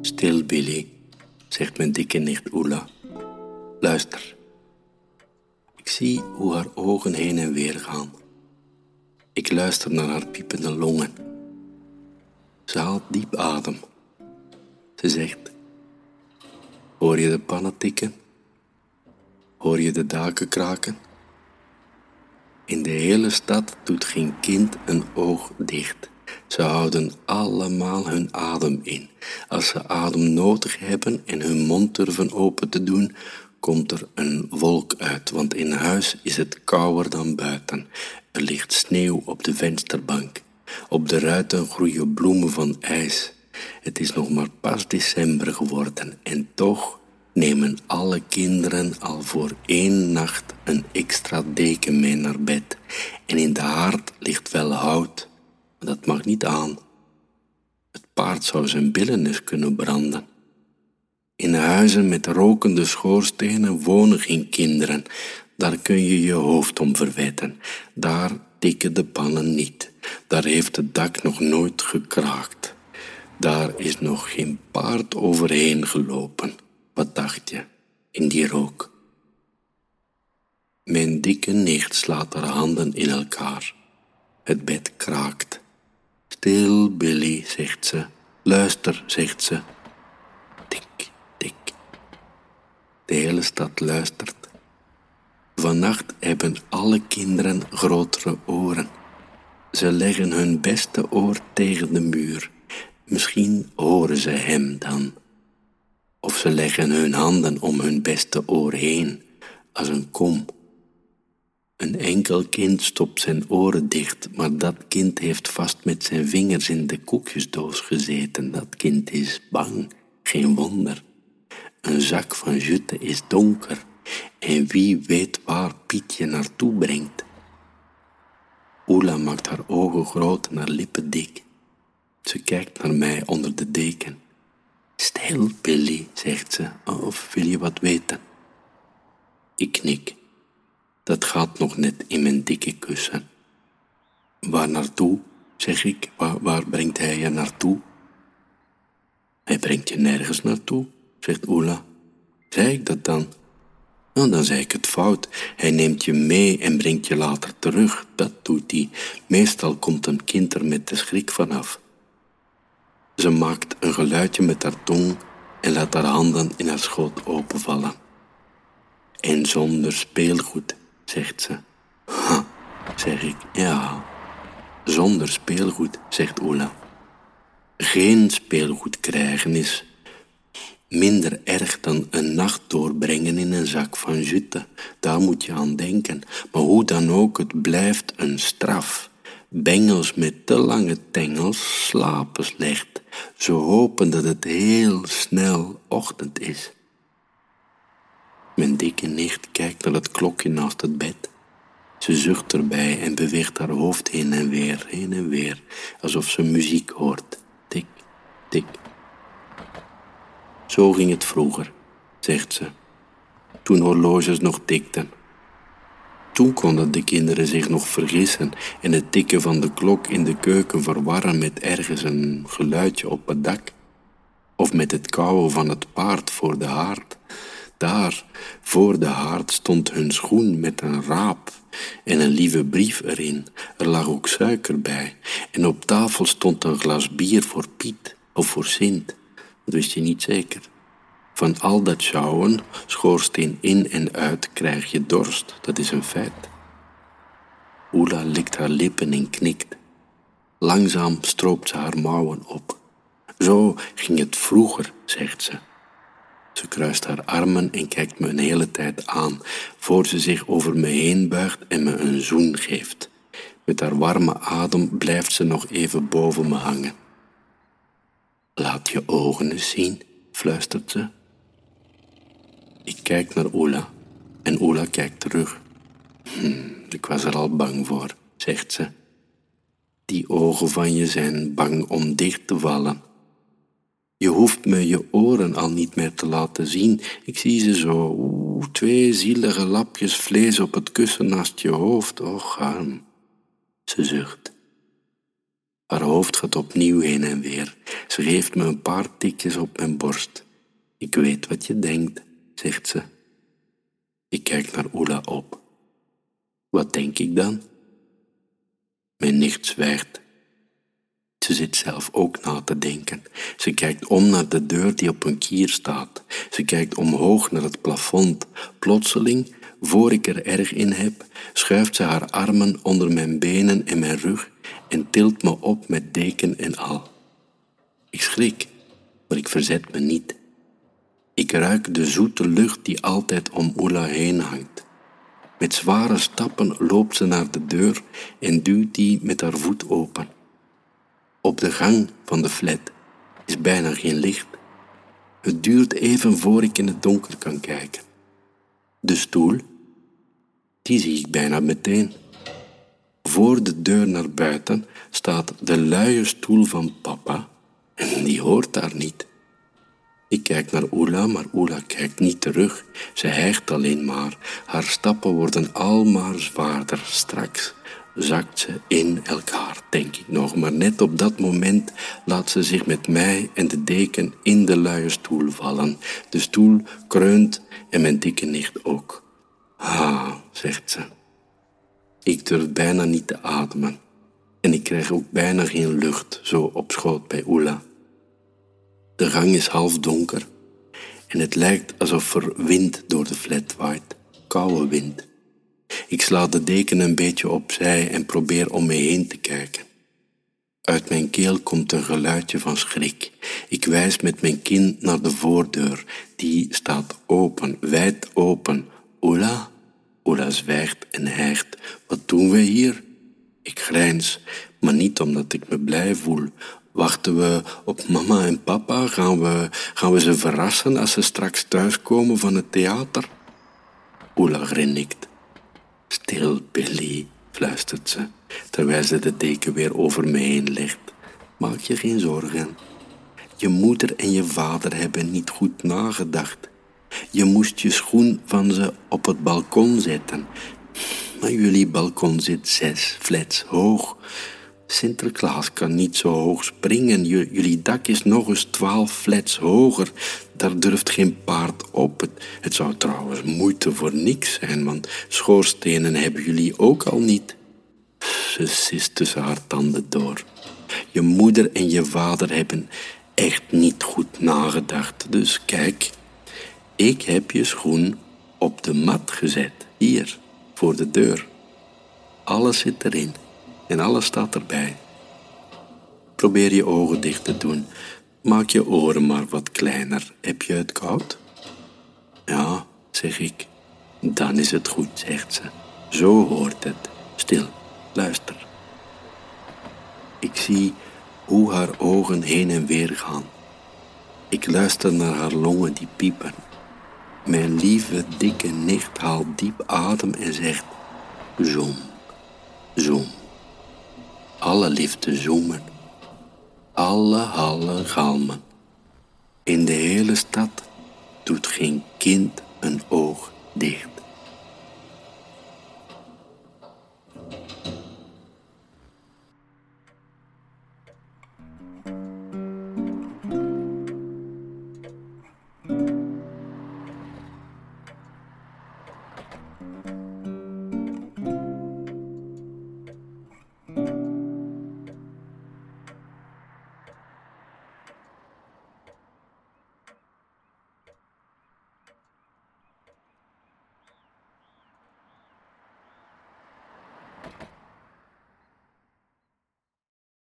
Stil, Billy, zegt mijn dikke nicht Oela. Luister. Ik zie hoe haar ogen heen en weer gaan. Ik luister naar haar piepende longen. Ze haalt diep adem. Ze zegt: Hoor je de pannen tikken? Hoor je de daken kraken? In de hele stad doet geen kind een oog dicht. Ze houden allemaal hun adem in. Als ze adem nodig hebben en hun mond durven open te doen, komt er een wolk uit, want in huis is het kouder dan buiten. Er ligt sneeuw op de vensterbank. Op de ruiten groeien bloemen van ijs. Het is nog maar pas december geworden en toch nemen alle kinderen al voor één nacht een extra deken mee naar bed. En in de haard ligt wel hout, maar dat mag niet aan. Het paard zou zijn billen kunnen branden. In huizen met rokende schoorstenen wonen geen kinderen. Daar kun je je hoofd om verwetten. Daar tikken de pannen niet. Daar heeft het dak nog nooit gekraakt. Daar is nog geen paard overheen gelopen. Wat dacht je in die rook? Mijn dikke nicht slaat haar handen in elkaar. Het bed kraakt. Stil, Billy, zegt ze. Luister, zegt ze. Tik, tik. De hele stad luistert. Vannacht hebben alle kinderen grotere oren. Ze leggen hun beste oor tegen de muur. Misschien horen ze hem dan. Of ze leggen hun handen om hun beste oor heen, als een kom. Een enkel kind stopt zijn oren dicht, maar dat kind heeft vast met zijn vingers in de koekjesdoos gezeten. Dat kind is bang, geen wonder. Een zak van jute is donker en wie weet waar Pietje naartoe brengt. Oela maakt haar ogen groot en haar lippen dik. Ze kijkt naar mij onder de deken. Stil, Billy, zegt ze, of wil je wat weten? Ik knik. Dat gaat nog net in mijn dikke kussen. Waar naartoe, zeg ik, waar, brengt hij je naartoe? Hij brengt je nergens naartoe, zegt Oela. Zei ik dat dan? Nou, dan zei ik het fout. Hij neemt je mee en brengt je later terug. Dat doet hij. Meestal komt een kind er met de schrik vanaf. Ze maakt een geluidje met haar tong en laat haar handen in haar schoot openvallen. En zonder speelgoed, zegt ze. Zeg ik, ja. Zonder speelgoed, zegt Oela. Geen speelgoed krijgen is minder erg dan een nacht doorbrengen in een zak van jute. Daar moet je aan denken. Maar hoe dan ook, het blijft een straf. Bengels met te lange tengels slapen slecht. Ze hopen dat het heel snel ochtend is. Mijn dikke nicht kijkt naar het klokje naast het bed. Ze zucht erbij en beweegt haar hoofd heen en weer, heen en weer, alsof ze muziek hoort. Tik, tik. Zo ging het vroeger, zegt ze, toen horloges nog tikten. Toen konden de kinderen zich nog vergissen en het tikken van de klok in de keuken verwarren met ergens een geluidje op het dak, of met het kauwen van het paard voor de haard. Daar, voor de haard, stond hun schoen met een raap en een lieve brief erin. Er lag ook suiker bij. En op tafel stond een glas bier voor Piet of voor Sint. Dat wist je niet zeker. Van al dat sjouwen, schoorsteen in en uit, krijg je dorst. Dat is een feit. Oela likt haar lippen en knikt. Langzaam stroopt ze haar mouwen op. Zo ging het vroeger, zegt ze. Ze kruist haar armen en kijkt me een hele tijd aan, voor ze zich over me heen buigt en me een zoen geeft. Met haar warme adem blijft ze nog even boven me hangen. Laat je ogen eens zien, fluistert ze. Ik kijk naar Oela en Oela kijkt terug. Hm, ik was er al bang voor, zegt ze. Die ogen van je zijn bang om dicht te vallen. Je hoeft me je oren al niet meer te laten zien. Ik zie ze zo, twee zielige lapjes vlees op het kussen naast je hoofd. Och, arm. Ze zucht. Haar hoofd gaat opnieuw heen en weer. Ze geeft me een paar tikjes op mijn borst. Ik weet wat je denkt, zegt ze. Ik kijk naar Oela op. Wat denk ik dan? Mijn nicht zwijgt. Ze zit zelf ook na te denken. Ze kijkt om naar de deur die op een kier staat. Ze kijkt omhoog naar het plafond. Plotseling, voor ik er erg in heb, schuift ze haar armen onder mijn benen en mijn rug en tilt me op met deken en al. Ik schrik, maar ik verzet me niet. Ik ruik de zoete lucht die altijd om Oela heen hangt. Met zware stappen loopt ze naar de deur en duwt die met haar voet open. Op de gang van de flat is bijna geen licht. Het duurt even voor ik in het donker kan kijken. De stoel, die zie ik bijna meteen. Voor de deur naar buiten staat de luie stoel van papa en die hoort daar niet. Ik kijk naar Oela, maar Oela kijkt niet terug. Ze hijgt alleen maar. Haar stappen worden al maar zwaarder. Straks zakt ze in elkaar, denk ik nog. Maar net op dat moment laat ze zich met mij en de deken in de luie stoel vallen. De stoel kreunt en mijn dikke nicht ook. Ah, zegt ze. Ik durf bijna niet te ademen. En ik krijg ook bijna geen lucht zo op schoot bij Oela. De gang is half donker en het lijkt alsof er wind door de flat waait, koude wind. Ik sla de deken een beetje opzij en probeer om me heen te kijken. Uit mijn keel komt een geluidje van schrik. Ik wijs met mijn kin naar de voordeur. Die staat open, wijd open. Oela? Oela zwijgt en hijgt. Wat doen we hier? Ik grijns, maar niet omdat ik me blij voel. Wachten we op mama en papa? Gaan we, gaan we ze verrassen als ze straks thuiskomen van het theater? Oela grinnikt. Stil, Billy, fluistert ze, terwijl ze de deken weer over me heen legt. Maak je geen zorgen. Je moeder en je vader hebben niet goed nagedacht. Je moest je schoen van ze op het balkon zetten. Maar jullie balkon zit zes flats hoog. Sinterklaas kan niet zo hoog springen. jullie dak is nog eens twaalf flats hoger. Daar durft geen paard op. Het, het zou trouwens moeite voor niks zijn, want schoorstenen hebben jullie ook al niet. Ze sist tussen haar tanden door. Je moeder en je vader hebben echt niet goed nagedacht. Dus kijk, ik heb je schoen op de mat gezet. Hier, voor de deur. Alles zit erin en alles staat erbij. Probeer je ogen dicht te doen. Maak je oren maar wat kleiner. Heb je het koud? Ja, zeg ik. Dan is het goed, zegt ze. Zo hoort het. Stil, luister. Ik zie hoe haar ogen heen en weer gaan. Ik luister naar haar longen die piepen. Mijn lieve, dikke nicht haalt diep adem en zegt: Zoom, zoom alle liefde zoemen, alle hallen galmen. In de hele stad doet geen kind een oog dicht.